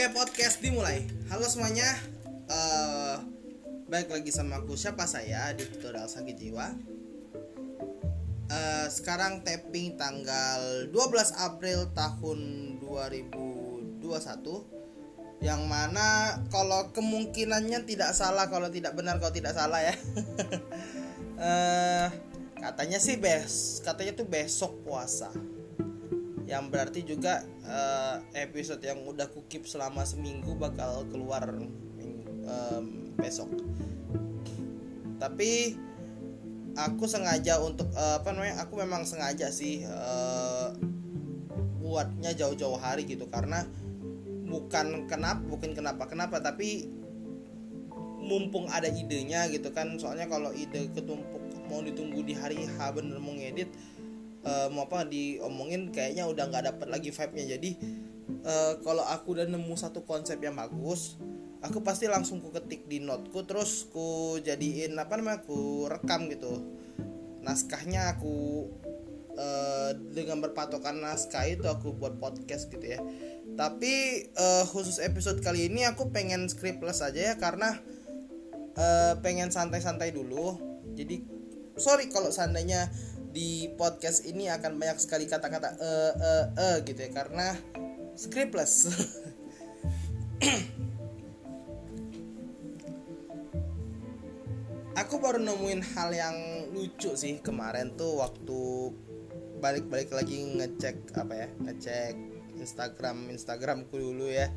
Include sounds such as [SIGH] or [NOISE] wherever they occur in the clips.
Oke podcast dimulai. Halo semuanya. Eh baik lagi sama aku. Siapa saya di tutorial sakit jiwa. Eh sekarang tapping tanggal 12 April tahun 2021 yang mana kalau kemungkinannya tidak salah kalau tidak benar kalau tidak salah ya. [LAUGHS] Eh katanya sih bes katanya tuh besok puasa yang berarti juga uh, episode yang udah kukip selama seminggu bakal keluar um, besok. Tapi aku sengaja untuk uh, apa namanya aku memang sengaja sih uh, buatnya jauh-jauh hari gitu. Karena bukan kenapa bukan kenapa kenapa tapi mumpung ada idenya gitu kan. Soalnya kalau ide ketumpuk mau ditunggu di hari H bener mau ngedit uh, mau apa diomongin kayaknya udah nggak dapet lagi vibe-nya. Jadi uh, kalau aku udah nemu satu konsep yang bagus aku pasti langsung ku ketik di noteku terus ku jadiin apa namanya ku rekam gitu. Naskahnya aku uh, dengan berpatokan naskah itu aku buat podcast gitu ya. Tapi uh, khusus episode kali ini aku pengen scriptless aja ya karena uh, pengen santai-santai dulu. Jadi sorry kalau seandainya di podcast ini akan banyak sekali kata-kata eh eh eh gitu ya karena scriptless. [CLEARS THROAT] Aku baru nemuin hal yang lucu sih kemarin tuh waktu balik-balik lagi ngecek apa ya ngecek Instagram Instagramku dulu ya.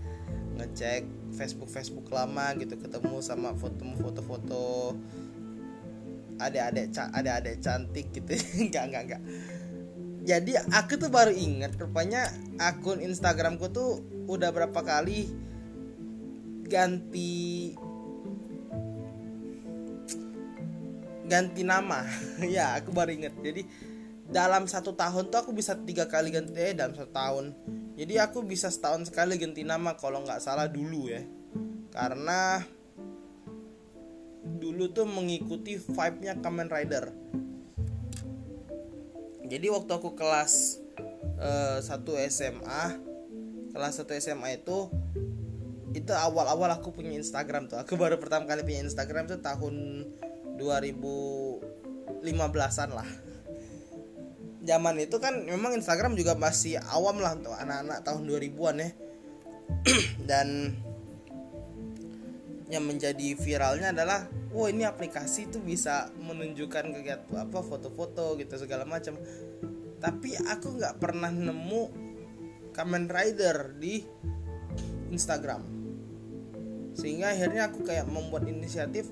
Ngecek Facebook Facebook lama gitu ketemu sama foto-foto adik-adik adik-adik cantik gitu. [LAUGHS] Enggak enggak enggak. Jadi aku tuh baru inget rupanya akun Instagramku tuh udah berapa kali ganti ganti nama. [LAUGHS] Ya aku baru inget jadi dalam satu tahun tuh aku bisa tiga kali ganti eh dalam satu tahun. Jadi aku bisa setahun sekali ganti nama kalau nggak salah dulu ya. Karena dulu tuh mengikuti vibe-nya Kamen Rider. Jadi waktu aku kelas uh, 1 SMA, kelas 1 SMA itu itu awal-awal aku punya Instagram tuh. Aku baru pertama kali punya Instagram tuh tahun 2015-an lah. Zaman itu kan memang Instagram juga masih awam lah untuk anak-anak tahun 2000-an ya. [CLEARS THROAT] Dan yang menjadi viralnya adalah wow ini aplikasi itu bisa menunjukkan kegiatan apa foto-foto gitu segala macam. Tapi aku nggak pernah nemu Kamen Rider di Instagram. Sehingga akhirnya aku kayak membuat inisiatif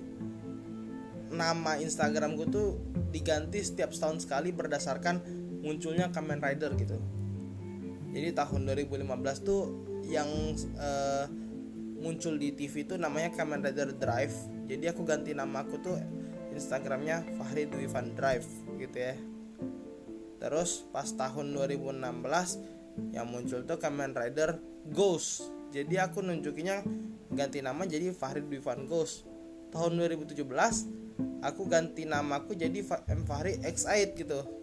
nama Instagramku tuh diganti setiap setahun sekali berdasarkan munculnya Kamen Rider gitu. Jadi tahun 2015 tuh yang uh, muncul di TV itu namanya Kamen Rider Drive. Jadi aku ganti nama aku tuh Instagramnya Fahri Dwi Van Drive gitu ya. Terus pas tahun 2016 yang muncul tuh Kamen Rider Ghost. Jadi aku nunjukinya ganti nama jadi Fahri Dwi Van Ghost. Tahun 2017 aku ganti namaku jadi M Fahri X8 gitu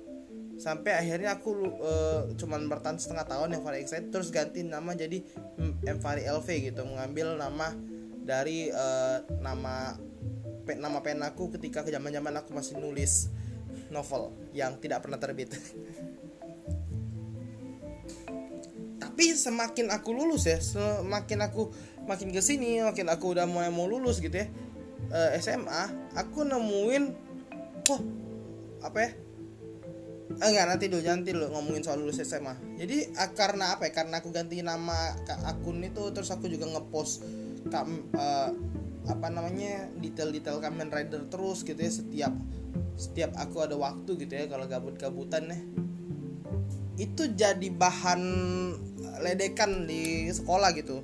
sampai akhirnya aku uh, cuman bertahan setengah tahun Fahri Excited terus ganti nama jadi M LV gitu. Mengambil nama dari uh, nama pe, nama pen aku ketika ke zaman zaman aku masih nulis novel yang tidak pernah terbit. [LAUGHS] Tapi semakin aku lulus ya semakin aku makin ke sini makin aku udah mulai mau lulus gitu ya eh, SMA aku nemuin oh apa ya enggak nanti dulu nanti dulu ngomongin soal lulus SMA jadi karena apa ya? Karena aku ganti nama akun itu terus aku juga ngepost kam uh, apa namanya detail-detail Kamen Rider terus gitu ya setiap setiap aku ada waktu gitu ya kalau gabut-gabutan ya. Itu jadi bahan ledekan di sekolah gitu.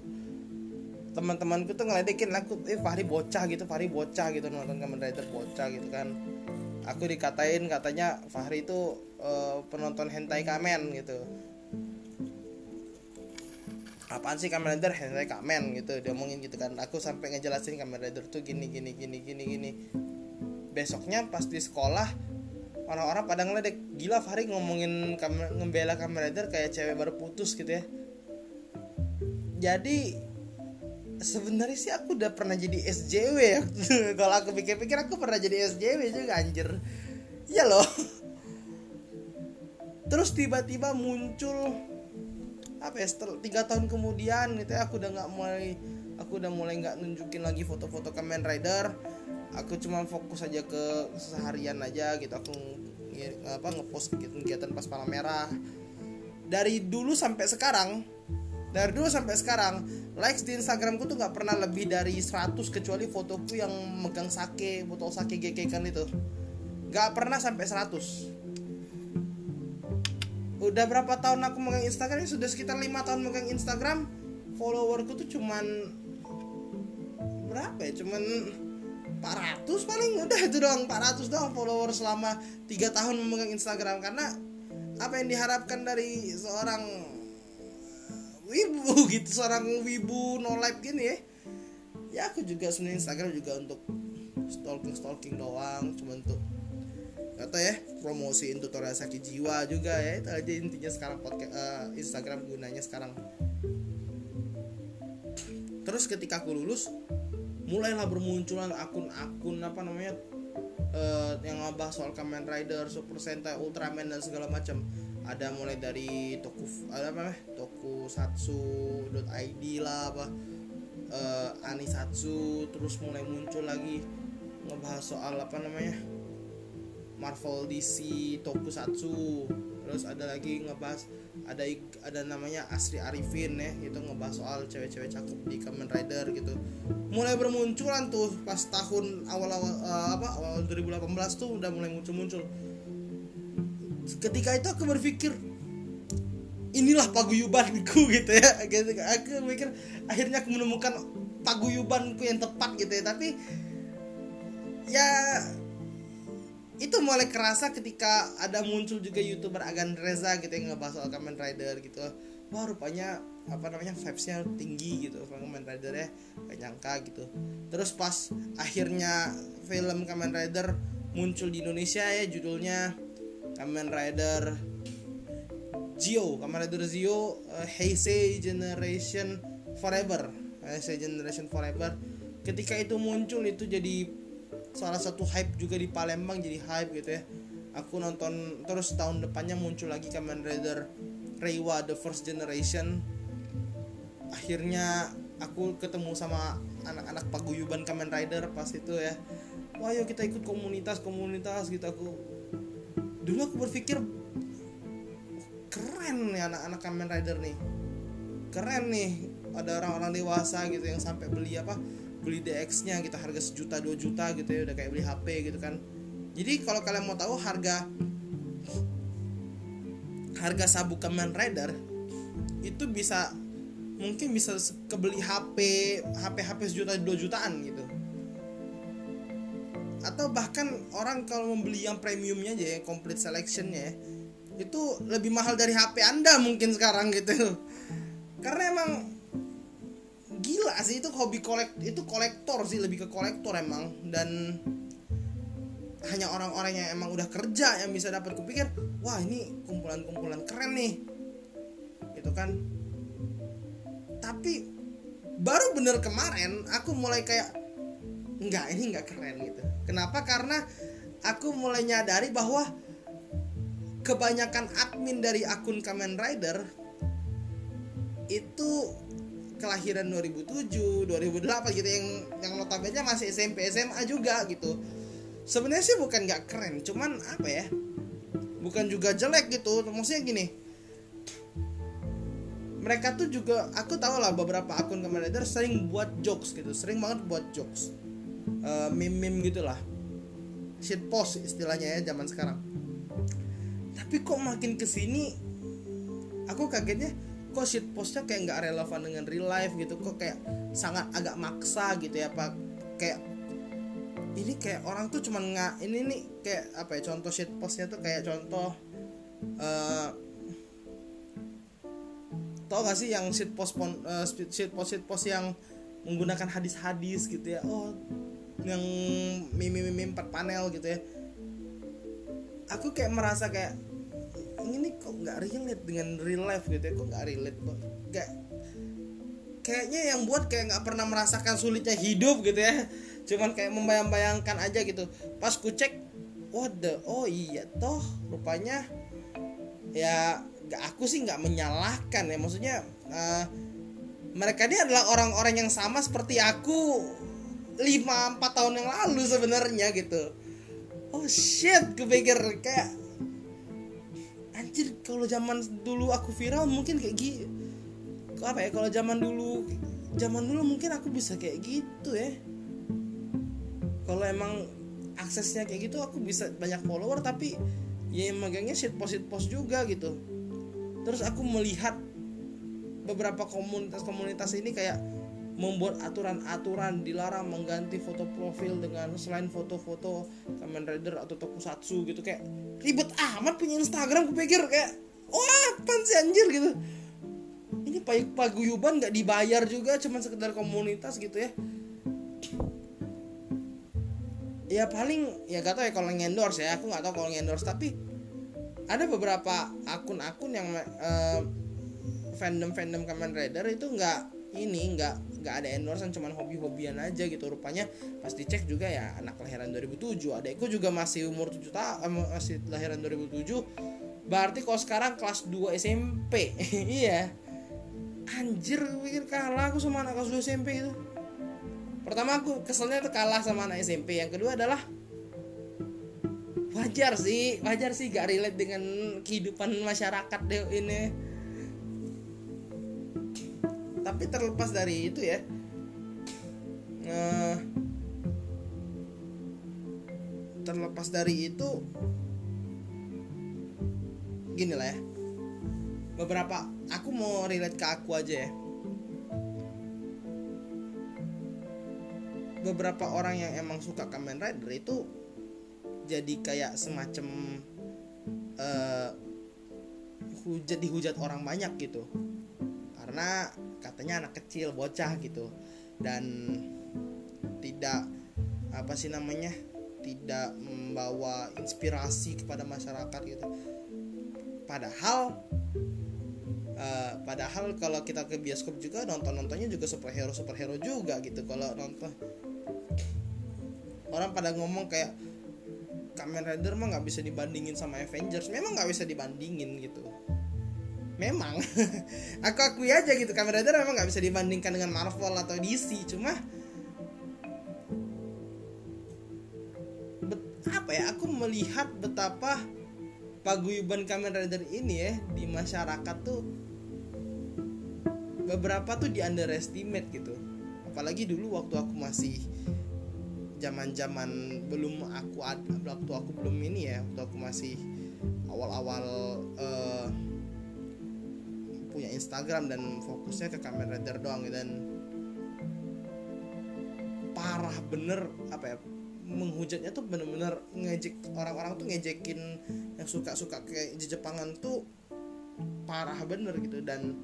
Teman-temanku tuh ngeledekin aku eh Fahri bocah gitu Fahri bocah gitu nonton Kamen Rider bocah gitu kan aku dikatain katanya Fahri itu uh, penonton hentai kamen gitu. Apaan sih Kamen Rider? Hentai kamen gitu dia omongin gitu kan. Aku sampai ngejelasin Kamen Rider tuh gini gini gini gini gini. Besoknya pas di sekolah orang-orang pada ngeledek. Gila Fahri ngomongin kamen, ngembela Kamen Rider kayak cewek baru putus gitu ya. Jadi sebenarnya sih aku udah pernah jadi SJW ya. [LAUGHS] Kalau aku pikir-pikir aku pernah jadi SJW juga anjir. Iya loh. Terus tiba-tiba muncul apa ya setelah tiga tahun kemudian gitu ya aku udah nggak mulai aku udah mulai nggak nunjukin lagi foto-foto Kamen Rider. Aku cuma fokus aja ke seharian aja gitu aku apa ngepost kegiatan pas malam merah. Dari dulu sampai sekarang dari dulu sampai sekarang likes di Instagramku tuh nggak pernah lebih dari 100 kecuali fotoku yang megang sake botol sake GK kan itu. Nggak pernah sampai 100 udah berapa tahun aku megang Instagram? Sudah sekitar lima tahun megang Instagram. Followerku tuh cuman berapa ya? Cuman 400 paling. Udah itu doang 400 doang follower selama tiga tahun memegang Instagram. Karena apa yang diharapkan dari seorang wibu [LAUGHS] gitu seorang wibu no life gini ya. Ya aku juga sebenarnya Instagram juga untuk stalking stalking doang cuma untuk kata ya promosiin tutorial sakit jiwa juga ya itu aja intinya sekarang podcast uh, Instagram gunanya sekarang. Terus ketika aku lulus mulailah bermunculan akun-akun apa namanya uh, yang ngebahas soal Kamen Rider, Super Sentai, Ultraman dan segala macam. Ada mulai dari toku ada apa namanya tokusatsu.id lah apa uh, anisatsu terus mulai muncul lagi ngebahas soal apa namanya Marvel DC tokusatsu terus ada lagi ngebahas ada ada namanya Asri Arifin ya itu ngebahas soal cewek-cewek cakep di Kamen Rider gitu. Mulai bermunculan tuh pas tahun awal-awal uh, apa awal 2018 tuh udah mulai muncul-muncul. Ketika itu aku berpikir inilah paguyubanku [LAUGHS] gitu ya. Gitu aku mikir akhirnya aku menemukan paguyubanku yang tepat gitu ya. Tapi ya itu mulai kerasa ketika ada muncul juga youtuber Agan Reza gitu yang ngebahas soal Kamen Rider gitu. Wah rupanya apa namanya vibesnya tinggi gitu Kamen Rider ya. Gak nyangka gitu. Terus pas akhirnya film Kamen Rider muncul di Indonesia ya judulnya Kamen Rider Zio Kamen Rider Zio uh, Heisei Generation Forever. Heisei Generation Forever. Ketika itu muncul itu jadi salah satu hype juga di Palembang jadi hype gitu ya. Aku nonton terus tahun depannya muncul lagi Kamen Rider Reiwa The First Generation. Akhirnya aku ketemu sama anak-anak paguyuban Kamen Rider pas itu ya. Wah yuk kita ikut komunitas-komunitas gitu. Aku dulu aku berpikir keren nih anak-anak Kamen Rider nih. Keren nih ada orang-orang dewasa gitu yang sampai beli apa beli DX-nya gitu, harga sejuta dua juta gitu ya udah kayak beli HP gitu kan. Jadi kalau kalian mau tahu harga harga sabuk Kamen Rider itu bisa mungkin bisa kebeli HP HP HP sejuta dua jutaan gitu. Atau bahkan orang kalau membeli yang premiumnya aja ya complete selectionnya ya, itu lebih mahal dari HP anda mungkin sekarang gitu. Karena emang gila sih itu hobi kolek itu kolektor sih lebih ke kolektor emang. Dan hanya orang-orang yang emang udah kerja yang bisa dapat kupikir wah ini kumpulan-kumpulan keren nih. Gitu kan. Tapi baru bener kemarin aku mulai kayak enggak ini enggak keren gitu. Kenapa? Karena aku mulai nyadari bahwa kebanyakan admin dari akun Kamen Rider itu kelahiran 2007, 2008 gitu yang yang notabene masih SMP SMA juga gitu. Sebenarnya sih bukan nggak keren, cuman apa ya? Bukan juga jelek gitu. Maksudnya gini. Mereka tuh juga aku tahu lah beberapa akun Kamen Rider sering buat jokes gitu, sering banget buat jokes uh, meme-meme gitulah shit post istilahnya ya zaman sekarang tapi kok makin ke sini aku kagetnya kok shit postnya kayak nggak relevan dengan real life gitu. Kok kayak sangat agak maksa gitu ya pak. Kayak ini kayak orang tuh cuman nggak ini nih kayak apa ya contoh shit postnya tuh kayak contoh uh, tau gak sih yang shit post uh, shit post shit post yang menggunakan hadis-hadis gitu ya? Oh yang mimi-mimi empat panel gitu ya. Aku kayak merasa kayak ini kok nggak relate dengan real life gitu ya kok nggak relate kok kayak kayaknya yang buat kayak nggak pernah merasakan sulitnya hidup gitu ya. Cuman kayak membayang-bayangkan aja gitu. Pas ku cek what oh iya toh rupanya ya gak aku sih nggak menyalahkan ya. Maksudnya uh, mereka ini adalah orang-orang yang sama seperti aku 5 4 tahun yang lalu sebenarnya gitu. Oh shit kupikir kayak anjir kalau zaman dulu aku viral mungkin kayak gitu apa ya kalau zaman dulu zaman dulu mungkin aku bisa kayak gitu ya. Kalau emang aksesnya kayak gitu aku bisa banyak follower tapi ya yang megangnya shit post shit post juga gitu. Terus aku melihat beberapa komunitas-komunitas ini kayak membuat aturan-aturan dilarang mengganti foto profil dengan selain foto-foto Kamen Rider atau Tokusatsu gitu. Kayak ribet amat punya Instagram gue pikir kayak wah apa sih anjir? gitu. Ini paguyuban nggak dibayar juga cuman sekedar komunitas gitu ya. Ya paling ya gak ya kalau endorse ya aku nggak tahu kalau endorse tapi ada beberapa akun-akun yang uh, fandom-fandom Kamen Rider itu nggak ini nggak nggak ada endorsean cuman hobi-hobian aja gitu. Rupanya pas dicek juga ya anak lahiran 2007 adekku juga masih umur 7 tahun eh, masih lahiran 2007 berarti kalau sekarang kelas 2 SMP [LAUGHS] iya. Anjir pikir kalah aku sama anak kelas 2 SMP itu. Pertama aku keselnya tuh kalah sama anak SMP yang kedua adalah wajar sih wajar sih gak relate dengan kehidupan masyarakat deh ini tapi terlepas dari itu ya uh, terlepas dari itu gini lah ya. Beberapa aku mau relate ke aku aja ya. Beberapa orang yang emang suka Kamen Rider itu jadi kayak semacam uh, hujat dihujat orang banyak gitu. Karena katanya anak kecil bocah gitu. Dan tidak apa sih namanya tidak membawa inspirasi kepada masyarakat gitu. Padahal uh, padahal kalau kita ke bioskop juga nonton nontonnya juga superhero superhero juga gitu kalau nonton. Orang pada ngomong kayak Kamen Rider mah nggak bisa dibandingin sama Avengers. Memang nggak bisa dibandingin gitu memang. [LAUGHS] Aku akui aja gitu Kamen Rider memang nggak bisa dibandingkan dengan Marvel atau DC cuma apa ya aku melihat betapa paguyuban Kamen Rider ini ya di masyarakat tuh beberapa tuh di underestimate gitu. Apalagi dulu waktu aku masih zaman-zaman belum aku ada waktu aku belum ini ya waktu aku masih awal-awal uh, punya Instagram dan fokusnya ke Kamen Rider doang dan parah bener apa ya menghujatnya tuh bener-bener ngejek orang-orang tuh ngejekin yang suka-suka kayak Jepangan tuh parah bener gitu. Dan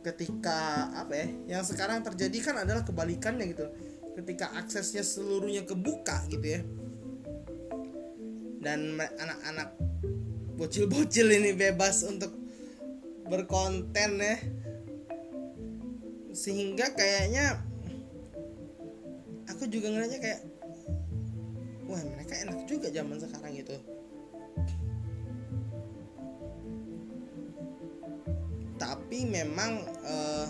ketika apa ya yang sekarang terjadi kan adalah kebalikannya gitu. Ketika aksesnya seluruhnya kebuka gitu ya. Dan anak-anak bocil-bocil ini bebas untuk berkonten ya. Sehingga kayaknya aku juga ngeranya kayak wah mereka enak juga zaman sekarang itu. Tapi memang uh,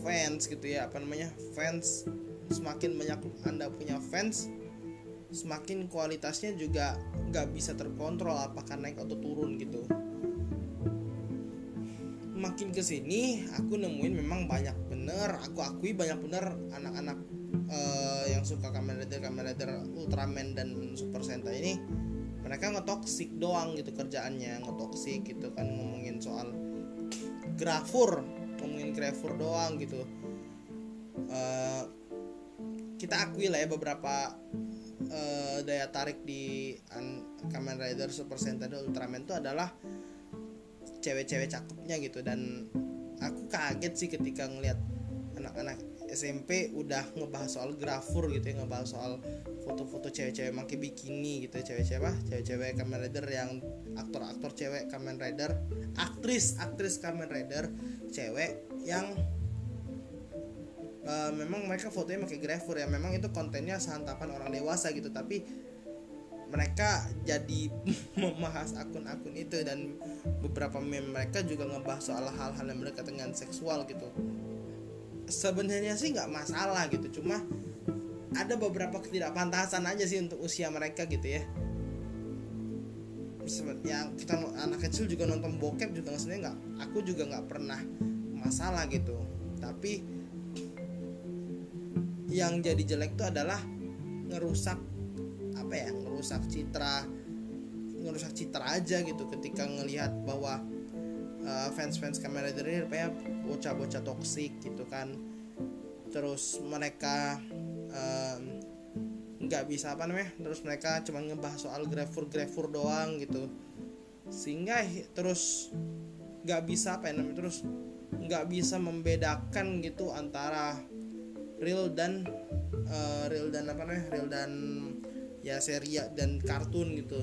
fans gitu ya apa namanya fans semakin banyak anda punya fans semakin kualitasnya juga nggak bisa terkontrol apakah naik atau turun gitu. Makin ke sini aku nemuin memang banyak bener. Aku akui banyak bener anak-anak uh, yang suka Kamen Rider Kamen Rider Ultraman dan Super Sentai ini. Mereka ngetoksik doang gitu kerjaannya ngetoksik gitu kan ngomongin soal grafur ngomongin grafur doang gitu. Uh, kita akui lah ya beberapa uh, daya tarik di Kamen Rider Super Sentai dan Ultraman itu adalah cewek-cewek cakepnya gitu. Dan aku kaget sih ketika ngelihat anak-anak SMP udah ngebahas soal grafur gitu ya ngebahas soal foto-foto cewek-cewek pakai bikini gitu cewek-cewek apa cewek-cewek Kamen Rider yang aktor-aktor cewek Kamen Rider aktris aktris Kamen Rider cewek yang uh, memang mereka fotonya pakai grafur ya. Memang itu kontennya santapan orang dewasa gitu tapi mereka jadi [LAUGHS] membahas akun-akun itu dan beberapa meme mereka juga ngebahas soal hal-hal yang berkaitan dengan seksual gitu. Sebenarnya sih nggak masalah gitu cuma ada beberapa ketidakpantasan aja sih untuk usia mereka gitu ya. Yang kita anak kecil juga nonton bokep juga sebenarnya nggak aku juga nggak pernah masalah gitu. Tapi yang jadi jelek itu adalah ngerusak apa ya ngerusak citra ngerusak citra aja gitu ketika ngelihat bahwa uh, fans-fans Kamen Rider ini rupanya bocah-bocah toksik gitu kan. Terus mereka nggak um, bisa apa namanya terus mereka cuma ngebahas soal grafur grafur doang gitu. Sehingga terus nggak bisa apa ya namanya terus nggak bisa membedakan gitu antara real dan uh, real dan apa namanya? Real dan ya seria dan kartun gitu.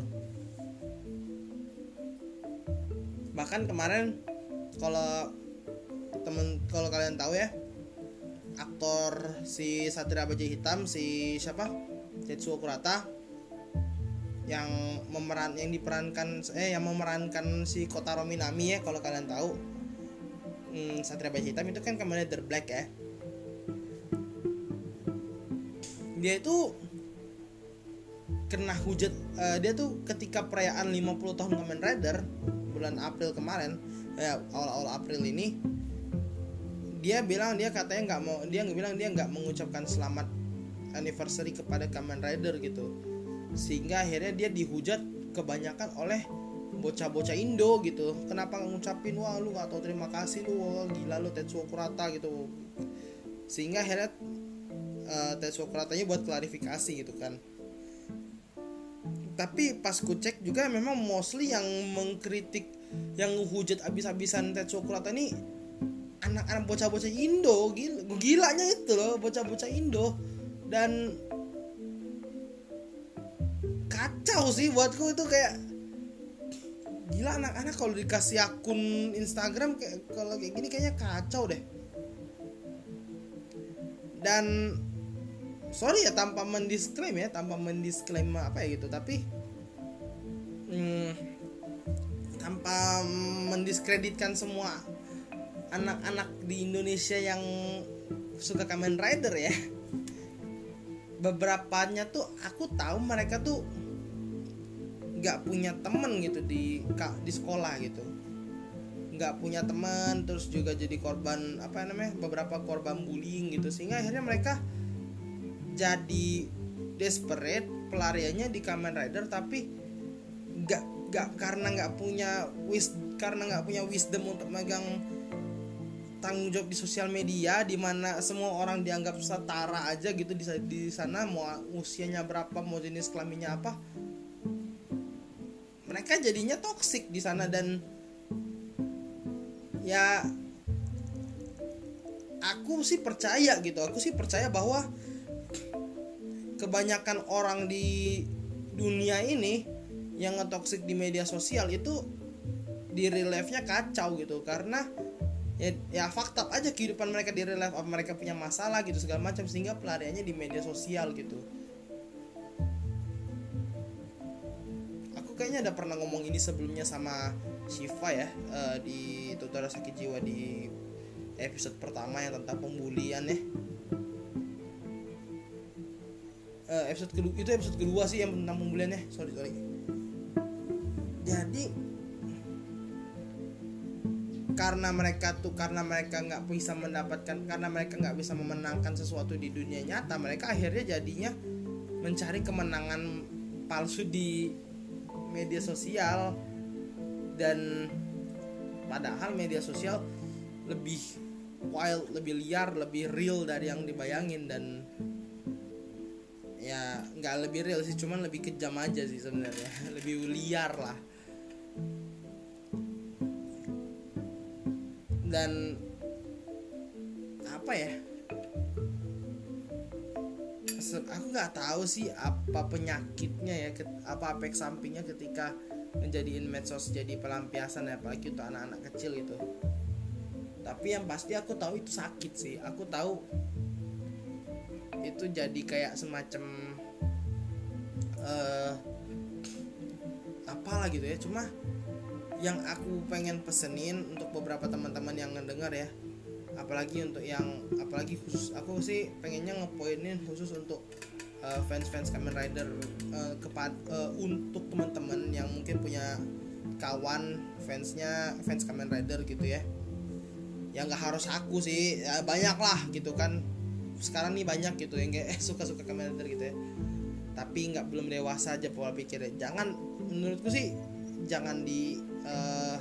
Bahkan kemarin kalau temen kalau kalian tahu ya aktor si Satria Baja Hitam si siapa? Tetsuo Kurata yang memeran yang diperankan eh yang memerankan si Kotaro Minami ya kalau kalian tahu. Hmm, Satria Baja Hitam itu kan kemarin The Black ya dia itu kena hujat uh, dia tuh ketika perayaan 50 tahun Kamen Rider bulan April kemarin ya awal-awal April ini dia bilang dia katanya nggak mau dia nggak bilang dia nggak mengucapkan selamat anniversary kepada Kamen Rider gitu. Sehingga akhirnya dia dihujat kebanyakan oleh bocah-bocah Indo gitu. Kenapa ngucapin wah lu nggak tahu terima kasih lu wah gila lu Tetsuo Kurata gitu. Sehingga akhirnya uh, Tetsuo Kuratanya buat klarifikasi gitu kan. Tapi pas ku cek juga memang mostly yang mengkritik yang hujat abis-abisan Tetsuo Kurata ini anak-anak bocah-bocah Indo gila gilanya itu loh bocah-bocah Indo. Dan kacau sih buatku itu kayak gila anak-anak kalau dikasih akun Instagram kayak kalau kayak gini kayaknya kacau deh. Dan sorry ya tanpa mendisklaim ya tanpa mendisklaim apa ya gitu tapi hmm, tanpa mendiskreditkan semua anak-anak di Indonesia yang suka Kamen Rider ya. Beberapa nya tuh aku tahu mereka tuh nggak punya temen gitu di di sekolah gitu. Nggak punya teman terus juga jadi korban apa namanya beberapa korban bullying gitu sehingga akhirnya mereka jadi desperate pelariannya di Kamen Rider tapi nggak nggak karena nggak punya wis karena nggak punya wisdom untuk megang tanggung jawab di sosial media di mana semua orang dianggap setara aja gitu di di sana mau usianya berapa mau jenis kelaminnya apa mereka jadinya toksik di sana. Dan ya aku sih percaya gitu aku sih percaya bahwa kebanyakan orang di dunia ini yang ngetoksik di media sosial itu di real life-nya kacau gitu. Karena ya, ya fakta aja kehidupan mereka di real life mereka punya masalah gitu segala macam sehingga pelariannya di media sosial gitu. Aku kayaknya ada pernah ngomong ini sebelumnya sama Shiva ya uh, di tutorial sakit jiwa di episode pertama yang tentang pembulian ya uh, episode kedua itu episode kedua sih yang tentang pembuliannya sorry sorry. Jadi karena mereka tuh karena mereka nggak bisa mendapatkan karena mereka nggak bisa memenangkan sesuatu di dunia nyata mereka akhirnya jadinya mencari kemenangan palsu di media sosial. Dan padahal media sosial lebih wild lebih liar lebih real dari yang dibayangin. Dan nggak lebih real sih cuman lebih kejam aja sih sebenarnya. [LAUGHS] Lebih liar lah. Dan apa ya? Aku nggak tahu sih apa penyakitnya ya apa efek sampingnya ketika menjadiin medsos jadi pelampiasan ya apalagi untuk anak-anak kecil itu tapi yang pasti aku tahu itu sakit sih. Aku tahu itu jadi kayak semacam uh, apalah gitu ya. Cuma yang aku pengen pesenin untuk beberapa teman-teman yang ngedengar ya apalagi untuk yang apalagi khusus aku sih pengennya ngepoinin khusus untuk uh, fans-fans Kamen Rider uh, kepada uh, untuk teman-teman yang mungkin punya kawan fansnya fans Kamen Rider gitu ya. Ya nggak harus aku sih ya banyak lah gitu kan. Sekarang nih banyak gitu yang kayak eh suka suka Kamen Rider gitu ya tapi nggak belum dewasa aja pola pikirnya. Jangan menurutku sih jangan di uh,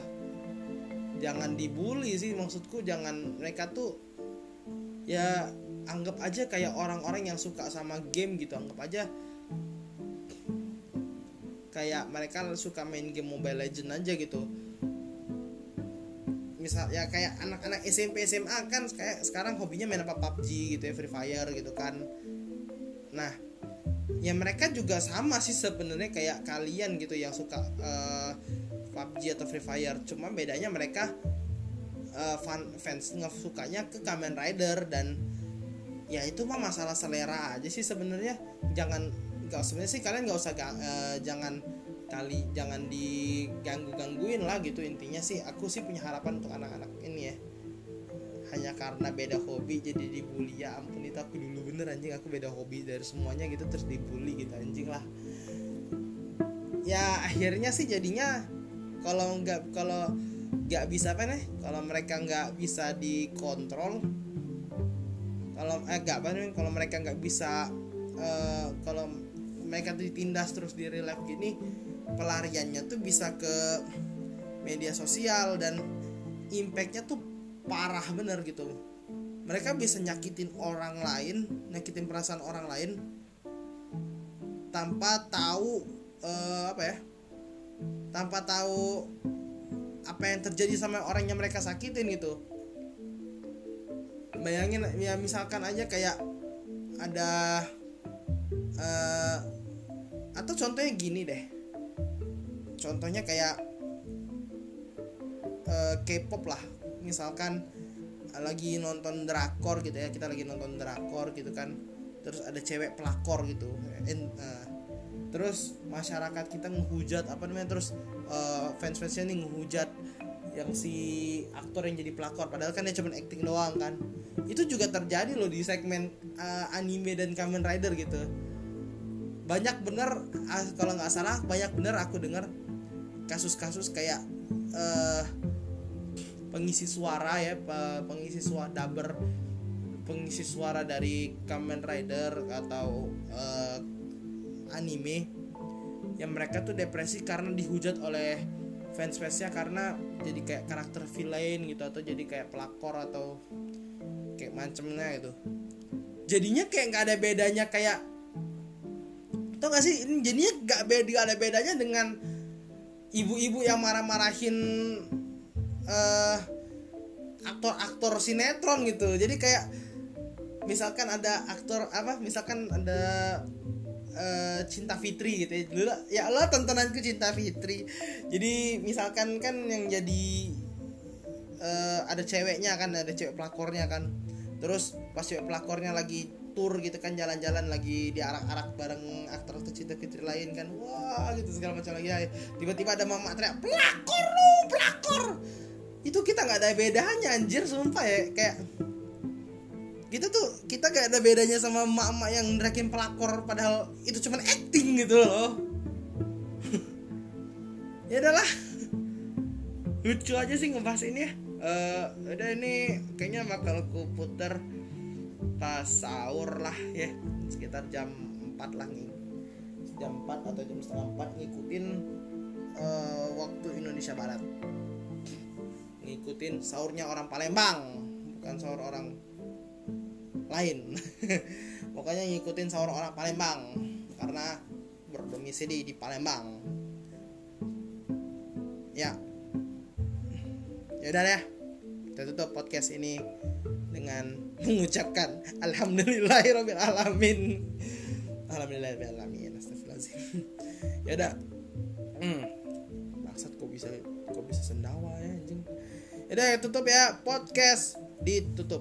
jangan dibully sih maksudku jangan mereka tuh ya anggap aja kayak orang-orang yang suka sama game gitu. Anggap aja kayak mereka suka main game Mobile Legend aja gitu. Misal ya kayak anak-anak SMP SMA kan kayak sekarang hobinya main apa PUBG gitu ya Free Fire gitu kan. Nah ya mereka juga sama sih sebenarnya kayak kalian gitu yang suka uh, PUBG atau Free Fire. Cuma bedanya mereka uh, fan, fans sukanya ke Kamen Rider dan ya itu mah masalah selera aja sih sebenarnya. Jangan nggak sebenarnya sih kalian nggak usah uh, jangan kali jangan diganggu gangguin lah gitu. Intinya sih aku sih punya harapan untuk anak-anak ini ya hanya karena beda hobi jadi dibully. Ya ampun itu aku dulu bener anjing. Aku beda hobi dari semuanya gitu terus dibully gitu anjing lah. Ya akhirnya sih jadinya kalau nggak kalau nggak bisa apa nih kalau mereka nggak bisa dikontrol kalau eh nggak apa nih kalau mereka nggak bisa uh, kalau mereka ditindas terus di relive gini pelariannya tuh bisa ke media sosial dan impactnya tuh parah bener gitu. Mereka bisa nyakitin orang lain nyakitin perasaan orang lain tanpa tahu uh, apa ya tanpa tahu apa yang terjadi sama orang yang mereka sakitin gitu. Bayangin ya misalkan aja kayak ada uh, atau contohnya gini deh. Contohnya kayak uh, K-pop lah misalkan lagi nonton drakor gitu ya kita lagi nonton drakor gitu kan terus ada cewek pelakor gitu uh, terus masyarakat kita menghujat apa namanya terus uh, fans fansnya nih menghujat yang si aktor yang jadi pelakor padahal kan dia cuma acting doang kan. Itu juga terjadi loh di segmen uh, anime dan Kamen Rider gitu. Banyak bener uh, kalau nggak salah banyak bener aku dengar kasus-kasus kayak uh, pengisi suara ya pengisi suara dubber pengisi suara dari Kamen Rider atau uh, anime yang mereka tuh depresi karena dihujat oleh fans fansnya karena jadi kayak karakter villain gitu atau jadi kayak pelakor atau kayak macemnya gitu. Jadinya kayak nggak ada bedanya kayak tau gak sih? Ini jadinya nggak beda ada bedanya dengan ibu-ibu yang marah-marahin uh, aktor-aktor sinetron gitu. Jadi kayak misalkan ada aktor apa misalkan ada uh, Cinta Fitri gitu ya. Dulu ya Allah tontonanku Cinta Fitri. Jadi misalkan kan yang jadi uh, ada ceweknya kan ada cewek pelakornya kan. Terus pas cewek pelakornya lagi tour gitu kan jalan-jalan lagi di arak-arak bareng aktor atau cinta fitri lain kan. Wah gitu segala macam lagi. Tiba-tiba ada mama teriak pelakor lu pelakor itu kita nggak ada bedanya anjir sumpah ya. Kayak kita tuh kita gak ada bedanya sama emak-emak yang nerakin pelakor padahal itu cuma acting gitu loh. [LAUGHS] Ya udahlah. Lucu aja sih ngebahas ini ya. Uh, udah ini kayaknya bakal ku puter pas sahur lah ya. Sekitar jam 4 lah nih. Jam 4 atau jam setengah 4 ngikutin uh, waktu Indonesia Barat ngikutin sahurnya orang Palembang bukan sahur orang lain. [LAUGHS] Pokoknya ngikutin sahur orang Palembang karena berdomisili di Palembang. Ya. Ya udah ya kita tutup podcast ini dengan [LAUGHS] mengucapkan alhamdulillahirobbilalamin. Alhamdulillah alamin astagfirullahaladzim. [LAUGHS] Ya udah hmm. maksud kok bisa kok bisa sendawa ya udah tutup ya podcast ditutup